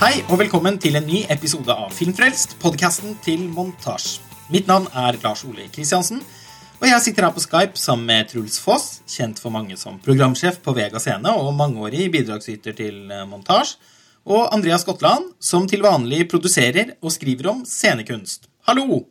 Hei og velkommen til en ny episode av Filmfrelst, podkasten til Montasj. Mitt navn er Lars Ole Kristiansen, og jeg sitter her på Skype sammen med Truls Foss, kjent for mange som programsjef på Vega Scene og mangeårig bidragsyter til montasje, montasj, og Andreas Skotland, som til vanlig produserer og skriver om scenekunst. Hallo!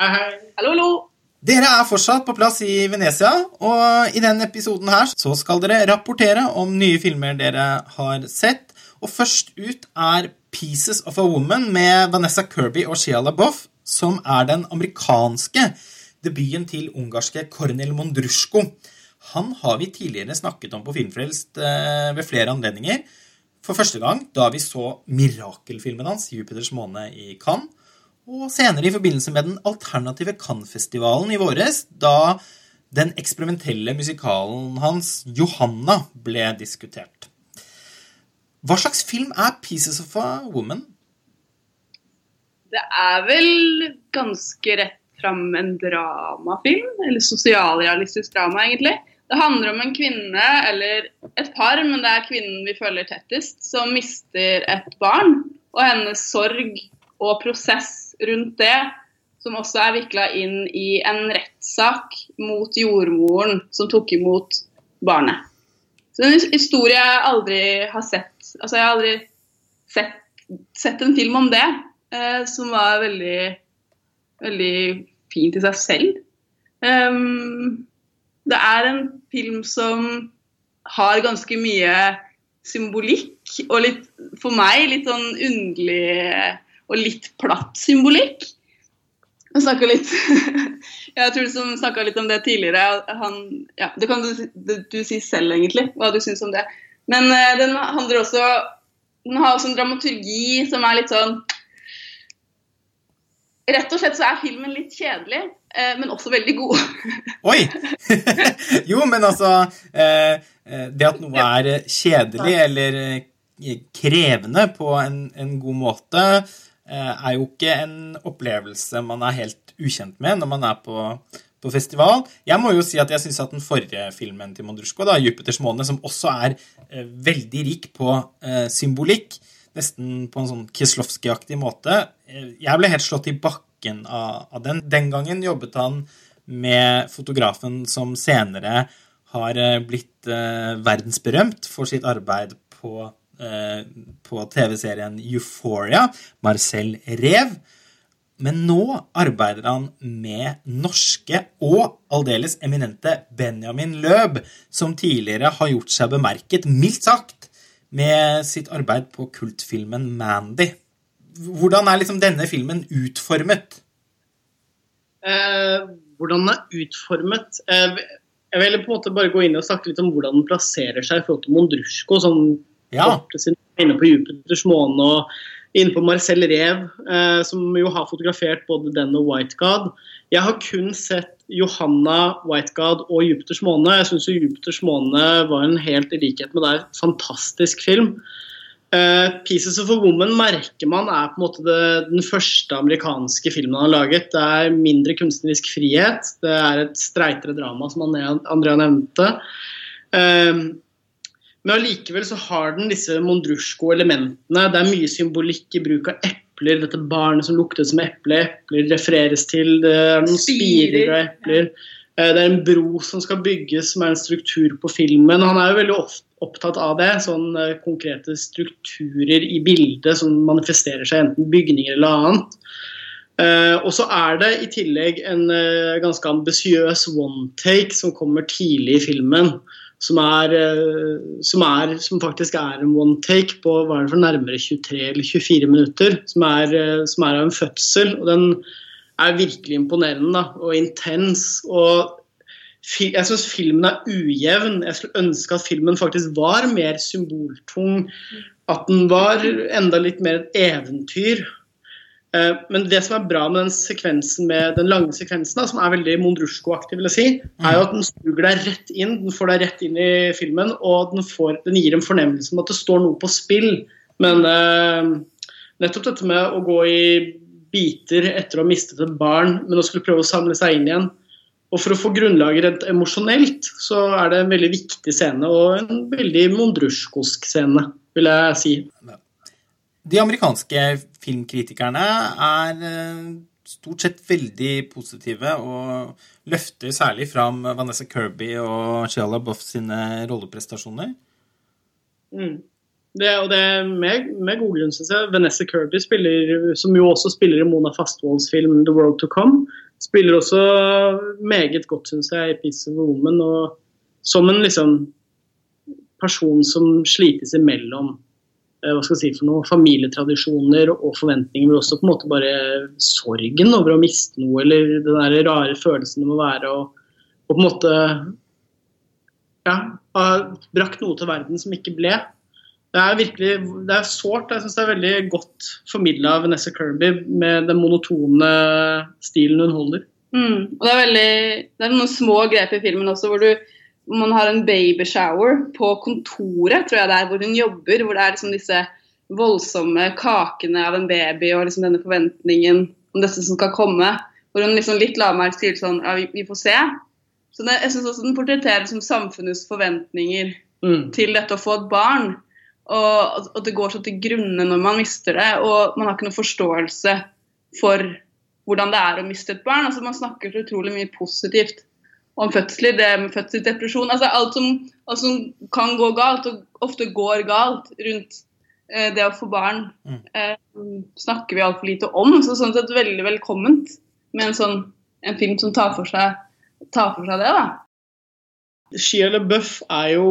Hei, hei. Hallo, hallo. Dere er fortsatt på plass i Venezia, og i denne episoden her så skal dere rapportere om nye filmer dere har sett. Og først ut er Pieces of a Woman med Vanessa Kirby og Shia LaBeouf, som er den amerikanske debuten til ungarske Kornel Mondrusko. Han har vi tidligere snakket om på Filmfrelst eh, ved flere anledninger. For første gang da vi så mirakelfilmen hans, 'Jupiters måne', i Cannes. Og senere i forbindelse med den alternative Cannes-festivalen i våres, da den eksperimentelle musikalen hans, 'Johanna', ble diskutert. Hva slags film er 'Pieces of a Woman'? Det er vel ganske rett fram en dramafilm, eller sosialrealistisk drama, egentlig. Det handler om en kvinne, eller et par, men det er kvinnen vi følger tettest, som mister et barn. Og hennes sorg og prosess rundt det, som også er vikla inn i en rettssak mot jordmoren som tok imot barnet. Så en historie jeg aldri har sett. Altså, jeg har aldri sett, sett en film om det, eh, som var veldig, veldig fint i seg selv. Um, det er en film som har ganske mye symbolikk, og litt, for meg litt sånn underlig og litt platt symbolikk. Jeg snakka litt Jeg tror du snakka litt om det tidligere. Han, ja, det kan du, du, du, si selv, egentlig, hva du syns om det. Men uh, den handler også Den har også en dramaturgi som er litt sånn Rett og slett så er filmen litt kjedelig, uh, men også veldig god. Oi! jo, men altså uh, Det at noe er kjedelig eller krevende på en, en god måte, er jo ikke en opplevelse man er helt ukjent med når man er på, på festival. Jeg må jo si at jeg syns at den forrige filmen til Mondrusko, da, 'Jupiters måne', som også er eh, veldig rik på eh, symbolikk, nesten på en sånn Kieslowski-aktig måte eh, Jeg ble helt slått i bakken av, av, den. Den gangen jobbet han med fotografen som senere har eh, blitt eh, verdensberømt for sitt arbeid på Eh, på TV-serien Euphoria, Marcel Rev. Men nå arbeider han med norske og aldeles eminente Benjamin Løb, som tidligere har gjort seg bemerket, mildt sagt, med sitt arbeid på kultfilmen Mandy. Hvordan er liksom denne filmen utformet? Eh, hvordan den er utformet eh, Jeg vil på en måte bare gå inn og snakke litt om hvordan den plasserer seg i forhold til Mondrusjko, Sånn ja. Inne på Jupiters måne og inne på Marcel Rev, eh, som jo har fotografert både den og White God. Jeg har kun sett Johanna, White God og Jupiters måne. Jeg syns Jupiters måne var en helt i likhet med deg fantastisk film. Uh, 'Pieces of a Woman' merker man er på en måte det, den første amerikanske filmen han har laget. Det er mindre kunstnerisk frihet. Det er et streitere drama, som Andrea nevnte. Uh, men allikevel så har den disse Mondrusjko-elementene. Det er mye symbolikk i bruk av epler. Dette barnet som lukter som eple. Epler refereres til. Det er noen spirer og epler. Eh, det er en bro som skal bygges, som er en struktur på filmen. Han er jo veldig opptatt av det. Sånne eh, konkrete strukturer i bildet som manifesterer seg enten bygninger eller annet. Uh, og så er det i tillegg en uh, ganske ambisiøs one take som kommer tidlig i filmen som, er, eh, som, er, som, faktisk er en one take på hva er det for nærmere 23 eller 24 minutter. Som er, eh, som er av en fødsel. og Den er virkelig imponerende da, og intens. og jeg syns filmen er ujevn. Jeg skulle ønske at filmen faktisk var mer symboltung. At den var enda litt mer et eventyr. Eh, men det som er bra med den sekvensen med den lange sekvensen, da, som er veldig Mondrusjko-aktig, vil jeg si, er jo at den suger deg rett inn. Den får deg rett inn i filmen, og den, får, den gir en fornemmelse om at det står noe på spill. Men uh, nettopp dette med å gå i biter etter å ha mistet et barn, men å skulle prøve å samle seg inn igjen. Og for å få grunnlaget rent emosjonelt, så er det en veldig viktig scene, og en veldig mondrusjkosk scene, vil jeg si. De amerikanske filmkritikerne er stort sett veldig positive og løfter særlig fram Vanessa Kirby og Shia LaBeouf sine rolleprestasjoner. Mm. Det, og det med, med god grunn, syns jeg. Vanessa Kirby, spiller, som jo også spiller i Mona Fastvolds film 'The World To Come', spiller også meget godt, syns jeg, i 'Piece of Woman'. Og som en liksom person som slites imellom Eh, hva skal jeg si for noe, familietradisjoner og forventninger, men også på en måte bare sorgen over å miste noe, eller den der rare følelsen det må være å på en måte ja, ha brakt noe til verden som ikke ble. Det er virkelig det er sårt. Jeg syns det er veldig godt formidla av Vanessa Kirby med den monotone stilen hun holder. Mm. Og det er veldig det er noen små grep i filmen også hvor du man har en babyshower på kontoret, tror jeg det er, hvor hun jobber. Hvor det er liksom disse voldsomme kakene av en baby og liksom denne forventningen om dette som skal komme. Hvor hun liksom litt lavmælt sier sånn Ja, vi, vi, får se. Så det, Jeg syns også den portretterer som samfunnets forventninger mm. til dette å få et barn. Og, at det går så til grunne når man mister det. Og man har ikke noen forståelse for hvordan det er å miste et barn. Altså Man snakker så utrolig mye positivt om fødsler, det med fødselsdepresjon. Altså alt som, alt som, kan gå galt, og ofte går galt rundt eh, det å få barn, mm. eh, snakker vi altfor lite om. Så sånn sett veldig velkomment med en, sånn, en film som tar for seg, tar for seg det. da. Shia LaBeouf er jo,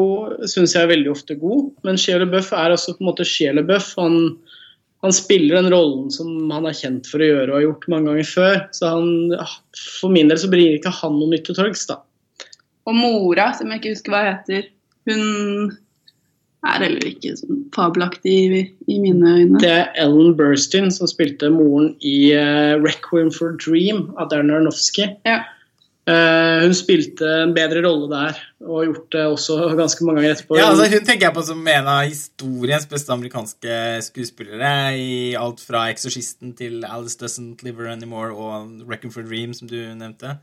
syns jeg, veldig ofte god, men Shia LaBeouf er også på en måte Shia LaBeouf. Han han spiller den rollen som han er kjent for å gjøre og har gjort mange ganger før. Så han, for min del så bringer ikke han noe nytt til torgs, da. Og mora, som jeg ikke husker hva heter, hun er heller ikke sånn fabelaktig i, i, mine øyne. Det er Ellen Burstyn som spilte moren i uh, 'Requiem for a Dream' av Darren Aronofsky. Ja. Uh, hun spilte en bedre rolle der, og har gjort det også ganske mange ganger etterpå. Ja, altså Hun tenker jeg på som en av historiens beste amerikanske skuespillere. I alt fra 'Exorcisten' til 'Alice Doesn't Live Anymore' og 'Reckon for Dream', som du nevnte.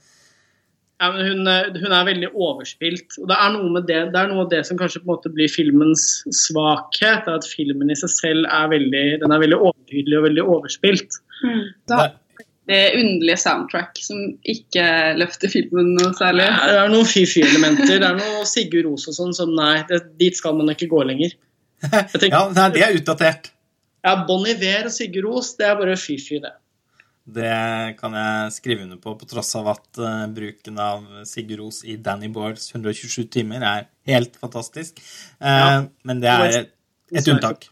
Ja, men hun, eh, hun, er veldig overspilt. og det er, noe med det, det er noe av det som kanskje på en måte blir filmens svakhet. er At filmen i seg selv er veldig, den er veldig overtydelig og veldig overspilt. Mm. Da, underlige soundtrack som ikke løfter filmen noe særlig. Ja, det er noen fy-fy-elementer. Det er noe Sigurd Ros og sånn som nei, det, dit skal man ikke gå lenger. Tenker, ja, nei, det er utdatert. Ja, Bon Iver og Sigurd Ros, det er bare fy-fy, det. Det kan jeg skrive under på, på tross av at uh, bruken av Sigurd Ros i Danny Boards 127 timer er helt fantastisk. Uh, ja. Men det er et, et unntak.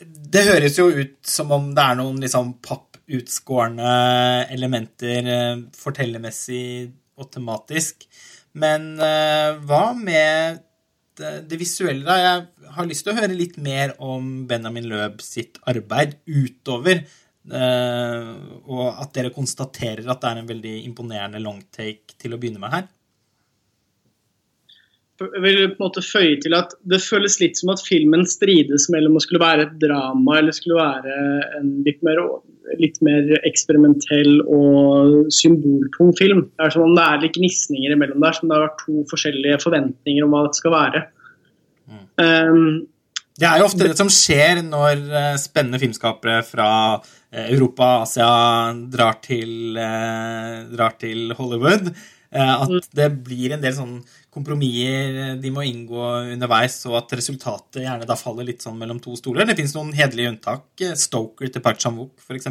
Det høres jo ut som om det er noen liksom papp utskårne elementer eh, fortellermessig og tematisk. Men eh, hva med det, visuelle? da? Jeg har lyst til å høre litt mer om Benjamin Løb sitt arbeid utover Uh, og at dere konstaterer at det er en veldig imponerende longtake til å begynne med her jeg vil på en måte føye til at det føles litt som at filmen strides mellom å skulle være et drama eller skulle være en litt mer, litt mer eksperimentell og symboltung film. Det er som om det er litt gnisninger imellom der, som det har vært to forskjellige forventninger om hva det skal være. Mm. Um, det er jo ofte det som skjer når eh, spennende filmskapere fra Europa og Asia drar til, eh, drar til Hollywood. At mm. det blir en del sånn kompromisser de må inngå underveis, og at resultatet gjerne da faller litt sånn mellom to stoler. Det fins noen hederlige unntak. Stoker til Park Chan-wook, f.eks.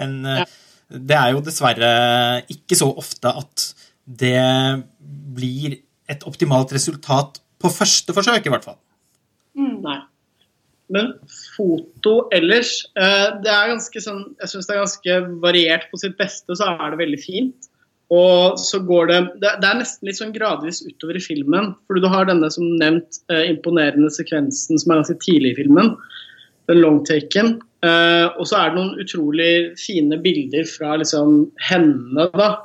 Men eh, ja. det er jo dessverre ikke så ofte at det blir et optimalt resultat på første forsøk, i hvert fall. Mm, nei. Men foto ellers eh, det er ganske sånn, Jeg syns det er ganske variert. På sitt beste så er det veldig fint. Og så går det, det er nesten litt sånn gradvis utover i filmen. For du har denne som nevnt eh, imponerende sekvensen som er ganske tidlig i filmen. Den longtaken. Eh, og så er det noen utrolig fine bilder fra liksom henne, da.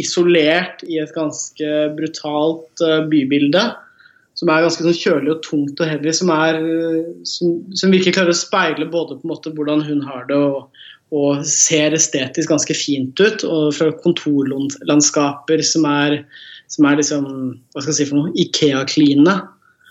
Isolert i et ganske brutalt eh, bybilde. Som er ganske sånn kjølig og tungt og heavy. Som, er, som, som virkelig klarer å speile både på en måte hvordan hun har det og og ser estetisk ganske fint ut. Og fra kontorlandskaper som er, som er liksom Hva skal jeg si for noe? Ikea-kline.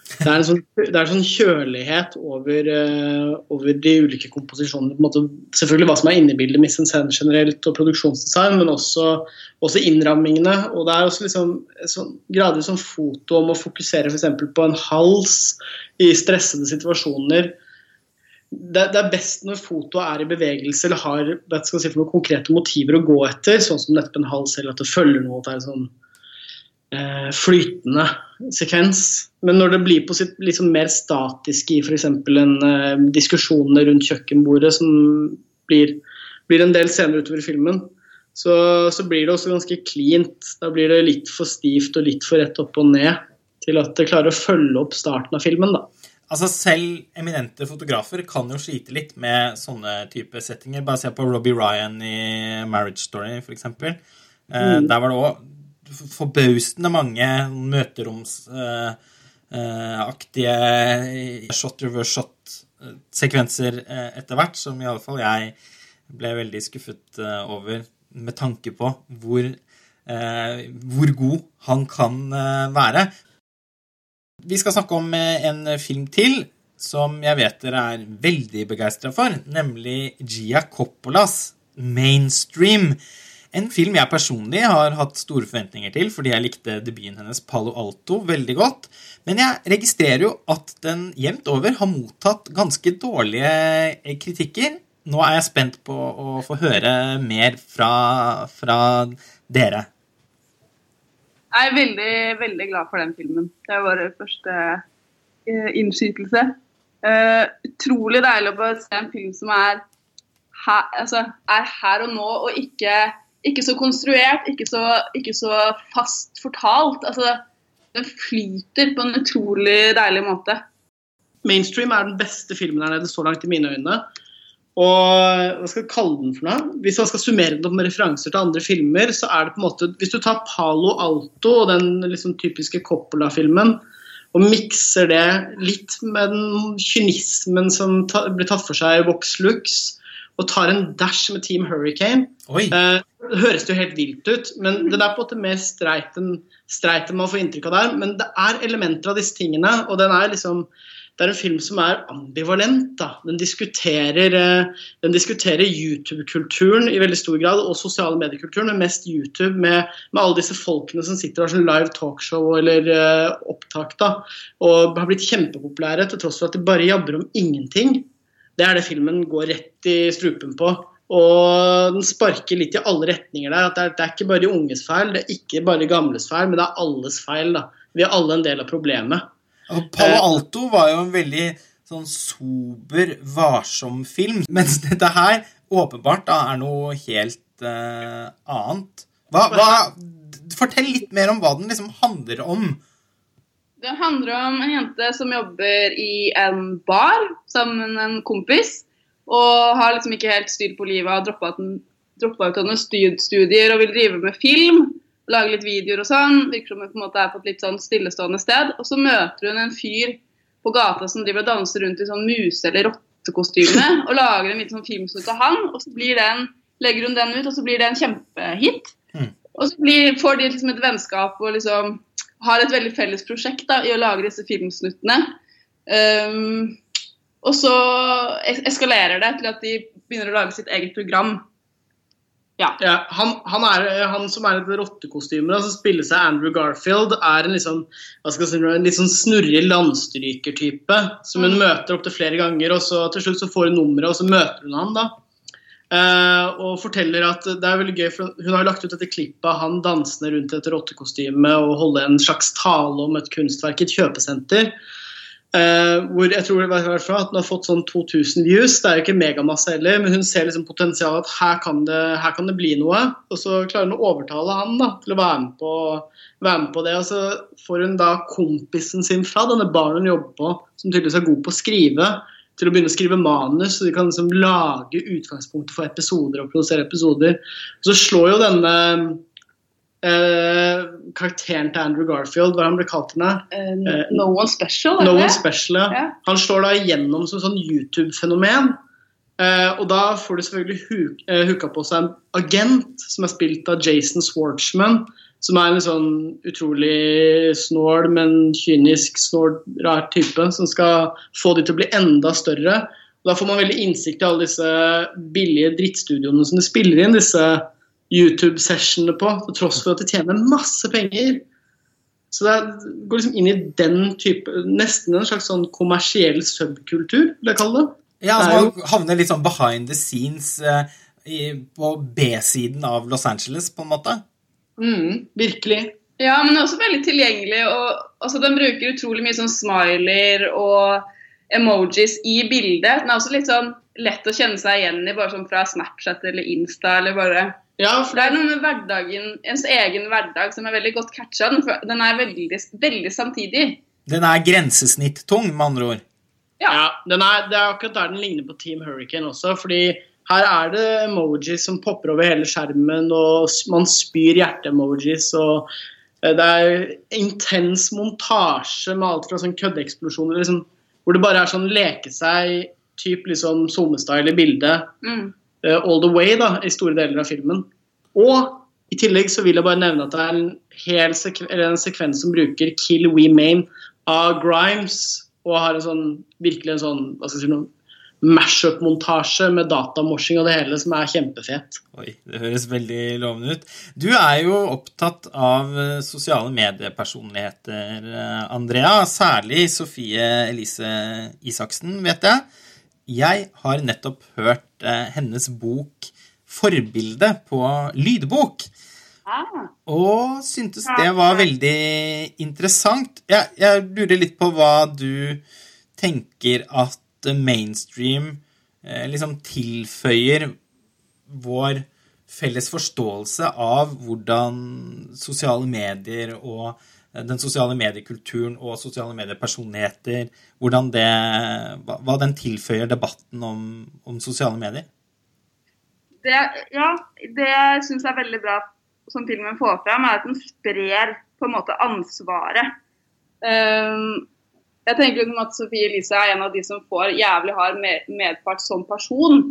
det er en sånn, det er en sånn kjølighet over, uh, over, de ulike komposisjonene. på en måte, Selvfølgelig hva som er inne i bildet, Miss en generelt og produksjonsdesign, men også, også innrammingene. Og det er også liksom sånn, gradvis sånn foto om å fokusere f.eks. på en hals i stressede situasjoner. Det, det, er best når fotoet er i bevegelse eller har si, noen konkrete motiver å gå etter, sånn som nettopp en hals, eller at det følger noe. at det er sånn eh, flytende sekvens. Men når det blir på sitt liksom mer statiske i f.eks. en eh, diskusjonene rundt kjøkkenbordet, som blir, blir, en del senere utover i filmen, så, så, blir det også ganske cleant. Da blir det litt for stivt og litt for rett opp og ned til at det klarer å følge opp starten av filmen. da. Altså Selv eminente fotografer kan jo slite litt med sånne type settinger. Bare se på Robbie Ryan i Marriage Story, f.eks. eksempel. mm. Der var det òg forbausende mange møteromsaktige uh, shot reverse shot-sekvenser etter hvert, som i alle fall jeg ble veldig skuffet over med tanke på hvor, hvor god han kan være. Vi skal snakke om en film til som jeg vet dere er veldig begeistra for, nemlig Gia Coppolas Mainstream. En film jeg personlig har hatt store forventninger til fordi jeg likte debuten hennes Palo Alto veldig godt. Men jeg registrerer jo at den jevnt over har mottatt ganske dårlige kritikker. Nå er jeg spent på å få høre mer fra, fra dere. Jeg er veldig, veldig glad for den filmen. Det var første uh, innskytelse. Uh, utrolig deilig å se en film som er her, altså, er her og nå, og ikke ikke så konstruert, ikke så, ikke så fast fortalt. Altså, den flyter på en utrolig deilig måte. Mainstream er den beste filmen her nede så langt i mine øyne. Og hva skal jeg kalle den for noe? Hvis man skal summere den opp med referanser til andre filmer, så er det på en måte Hvis du tar Palo Alto og den liksom typiske Coppola-filmen, og mikser det litt med den kynismen som ta, blir tatt for seg i Vox Lux, og tar en dash med Team Hurricane. Eh, det høres jo helt vilt ut, men det er på en måte mer streit enn streit man får inntrykk av der. Men det er elementer av disse tingene, og den er liksom det er en film som er ambivalent. Da. Den diskuterer, eh, diskuterer YouTube-kulturen i veldig stor grad, og sosiale mediekulturen, men mest YouTube, med, med, alle disse folkene som sitter og har sånn live talkshow eller uh, opptak, da, og har blitt kjempepopulære til tross for at de bare jabber om ingenting. Det er det filmen går rett i strupen på. Og den sparker litt i alle retninger der. Det er, det er ikke bare de unges feil, det er ikke bare de gamles feil, men det er alles feil. da. Vi er alle en del av problemet. Og Palo eh, Alto var jo en veldig sånn sober, varsom film. Mens dette her åpenbart da er noe helt uh, annet. Hva, hva, fortell litt mer om hva den liksom handler om. Det handler om en jente som jobber i en bar sammen med en kompis. Og har liksom ikke helt styr på livet, har droppa ut av noen studier og vil drive med film. Lage litt videoer og sånn. Virker som hun på en måte er på et litt sånn stillestående sted. Og så møter hun en fyr på gata som driver og danser rundt i sånn muse- eller rottekostyme. Og lager en liten sånn filmsnutt av han, og så blir den, legger hun den ut, og så blir det en kjempehit. Mm. Og så blir, får de liksom et vennskap og liksom har et veldig felles prosjekt da, i å lage disse filmsnuttene. Um, og så eskalerer det til at de begynner å lage sitt eget program. Ja. ja han, han, er, han, som er et rottekostyme, som spiller seg Andrew Garfield, er en, liksom, si, en litt sånn snurrig landstrykertype som hun mm. møter opptil flere ganger. og så Til slutt så får hun nummeret, og så møter hun han da. Uh, og forteller at det er veldig gøy, for Hun har lagt ut dette klippet av han dansende rundt et rottekostyme og holde en slags tale om et kunstverk i et kjøpesenter. Uh, hvor jeg tror det var hvert at Hun har fått sånn 2000 views. Det er jo ikke megamasse heller, men hun ser liksom potensialet at her kan, det, her kan, det, bli noe. Og så klarer hun å overtale han da, til å være med, på, være med på det. Og så får hun da kompisen sin fra denne baren hun jobber på, som tydeligvis er god på å skrive til å begynne å skrive manus, så de kan liksom lage utgangspunktet for episoder og produsere episoder. Og Så slår jo denne eh, karakteren til Andrew Garfield, hva han ble kalt henne? Uh, no One Special? No One Special, ja. Han slår da igjennom som sånn YouTube-fenomen. Uh, og da får du selvfølgelig huk, eh, hooka på seg en agent som er spilt av Jason Swartzman. Som er en sånn utrolig snål, men kynisk, snål, rar type. Som skal få de til å bli enda større. Og da får man veldig innsikt i alle disse billige drittstudioene som de spiller inn disse YouTube-sessionene på. Til tross for at de tjener masse penger. Så det går liksom inn i den type Nesten en slags sånn kommersiell subkultur, vil jeg kalle det. Ja, altså Man havner litt sånn behind the scenes eh, i, på B-siden av Los Angeles, på en måte. Mm, virkelig. Ja, men det er også veldig tilgjengelig. og altså, Den bruker utrolig mye sånn smiler og emojis i bildet. Den er også litt sånn lett å kjenne seg igjen i, bare sånn fra Snapchat eller Insta. eller bare... Ja, for Det er noe med hverdagen, ens egen hverdag som er veldig godt catcha. Den er veldig, veldig samtidig. Den er grensesnitt-tung, med andre ord. Ja, ja er, Det er akkurat der den ligner på Team Hurricane også. fordi her er det emojis som popper over hele skjermen, og man spyr hjerte-emojis. og eh, Det er intens montasje med alt fra sånn køddeeksplosjoner liksom, hvor det bare er sånn leke seg, typ liksom SoMe-style i bildet. Mm. Uh, all the way da, i store deler av filmen. Og i tillegg så vil jeg bare nevne at det er en, hel sekven en sekvens som bruker 'Kill We Main' av Grimes og har en sånn, virkelig en sånn hva skal jeg si noe, mash-up-montasje med datamorsing og det hele som er kjempefet. Oi, Det høres veldig lovende ut. Du er jo opptatt av eh, sosiale mediepersonligheter, eh, Andrea. Særlig Sofie Elise Isaksen, vet jeg. Jeg har nettopp hørt eh, hennes bok 'Forbilde' på lydbok. Ah. Og syntes det var veldig interessant. Jeg, jeg, lurer litt på hva du tenker at mainstream eh, liksom tilføyer vår felles forståelse av hvordan sosiale medier og den sosiale mediekulturen og sosiale mediepersonligheter hvordan det, Hva den tilføyer debatten om, om sosiale medier? Det, ja, det syns jeg er veldig bra som filmen får fram, er at den sprer på en måte ansvaret. Um, jeg tenker liksom at Sofie Elise er en av de som får jævlig hard medpart som person.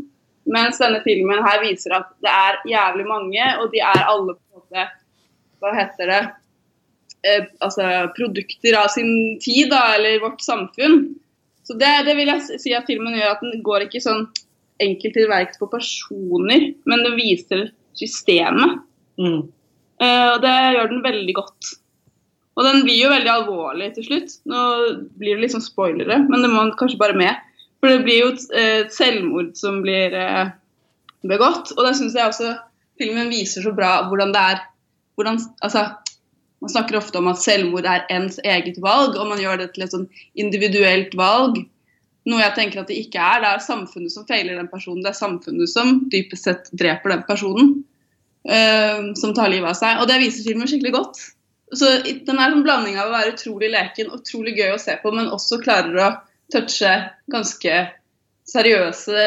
Mens denne filmen her viser at det er jævlig mange, og de er alle på en måte Hva heter det? Eh, altså produkter av sin tid, da, eller vårt samfunn. Så det, det, vil jeg si at filmen gjør, at den går ikke sånn enkelt til verks på personer, men det viser systemet. Mm. Eh, og det gjør den veldig godt. Og den blir jo veldig alvorlig til slutt. Nå blir det sånn spoilere, men det må kanskje bare med. For det blir jo et eh, selvmord som blir uh, begått. Og det syns jeg også filmen viser så bra hvordan det er hvordan, altså, Man snakker ofte om at selvmord er ens eget valg, og man gjør det til et sånn individuelt valg. Noe jeg tenker at det ikke er. Det er samfunnet som feiler den personen. Det er samfunnet som dypest sett dreper den personen. Uh, som tar livet av seg. Og det viser filmen skikkelig godt. Så Den er en blanding av å være utrolig leken utrolig gøy å se på, men også klarer å touche ganske seriøse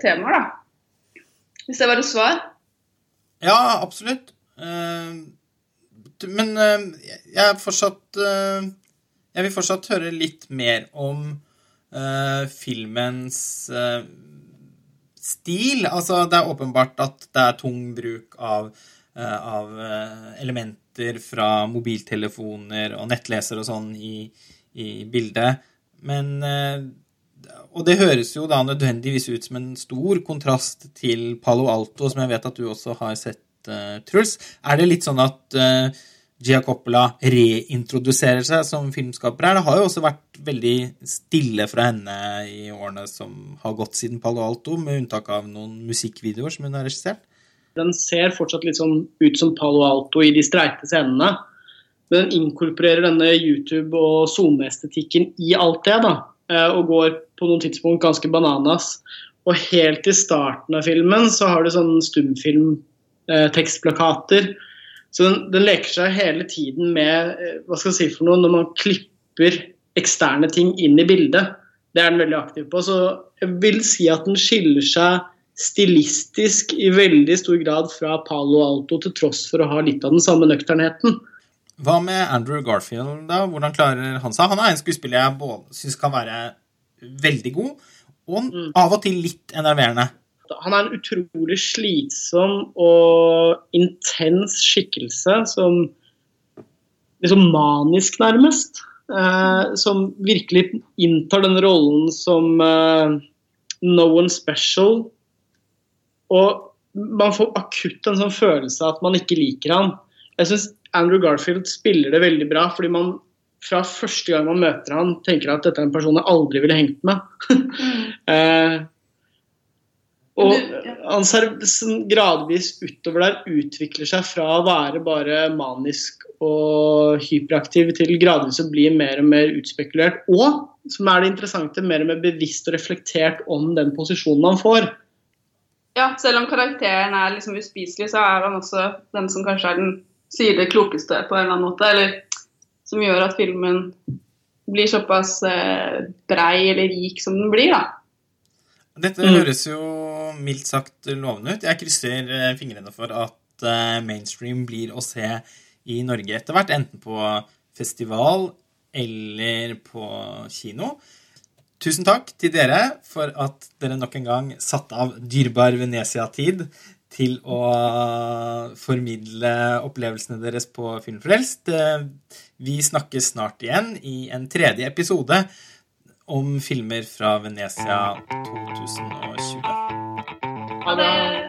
temaer, da. Hvis det var et svar? Ja, absolutt. Uh, men uh, jeg er fortsatt Jeg vil fortsatt høre litt mer om filmens stil. Altså, det er åpenbart at det er tung bruk av, av elementer fra mobiltelefoner og nettleser og sånn i, i bildet. Men Og det høres jo da nødvendigvis ut som en stor kontrast til Palo Alto, som jeg vet at du også har sett, Truls. Er det litt sånn at Gia Coppola reintroduserer seg som filmskaper her. Det har jo også vært veldig stille fra henne i årene som har gått siden Palo Alto, med unntak av noen musikkvideoer som hun har regissert. Den ser fortsatt litt sånn ut som Palo Alto i de streite scenene. Men den inkorporerer denne YouTube- og SoMe-estetikken i alt det. da, eh, Og går på noen tidspunkt ganske bananas. Og helt i starten av filmen så har du sånn stumfilmtekstplakater. Eh, så den, den, leker seg hele tiden med eh, hva skal jeg si for noe, når man klipper eksterne ting inn i bildet. Det er den veldig aktiv på. Så jeg vil si at den skiller seg stilistisk i veldig stor grad fra Palo Alto, til tross for å ha litt av den samme nøkternheten. Hva med Andrew Garfield, da? Hvordan klarer han seg? Han er en skuespiller jeg syns kan være veldig god, og Mm. av og til litt enerverende. Han er en utrolig slitsom og intens skikkelse som liksom manisk, nærmest. Eh, som virkelig inntar den rollen som eh, no one special. Og man får akutt en sånn følelse av at man ikke liker han. Jeg syns Andrew Garfield spiller det veldig bra, fordi man fra første gang man møter han, tenker at dette er en person jeg aldri ville hengt med. eh, og han ser sånn gradvis utover der utvikler seg fra å være bare manisk og hyperaktiv til gradvis å bli mer og mer utspekulert. Og, som er det interessante, mer og mer bevisst og reflektert om den posisjonen han får. Ja, selv om karakteren er liksom uspiselig, så er han også den som kanskje er den sier det klokeste på en eller annen måte. Eller som gjør at filmen blir såpass eh, brei eller rik som den blir, da. Dette Mm. høres jo mildt sagt lovende ut. Jeg krysser eh, fingrene for at eh, mainstream blir å se i Norge etter hvert, enten på festival eller på kino. Tusen takk til dere for at dere nok en gang satte av dyrebar Venezia-tid til å formidle opplevelsene deres på Filmfrelst. Eh, Vi snakkes snart igjen i en tredje episode om filmer fra Venezia 2020. Ha det!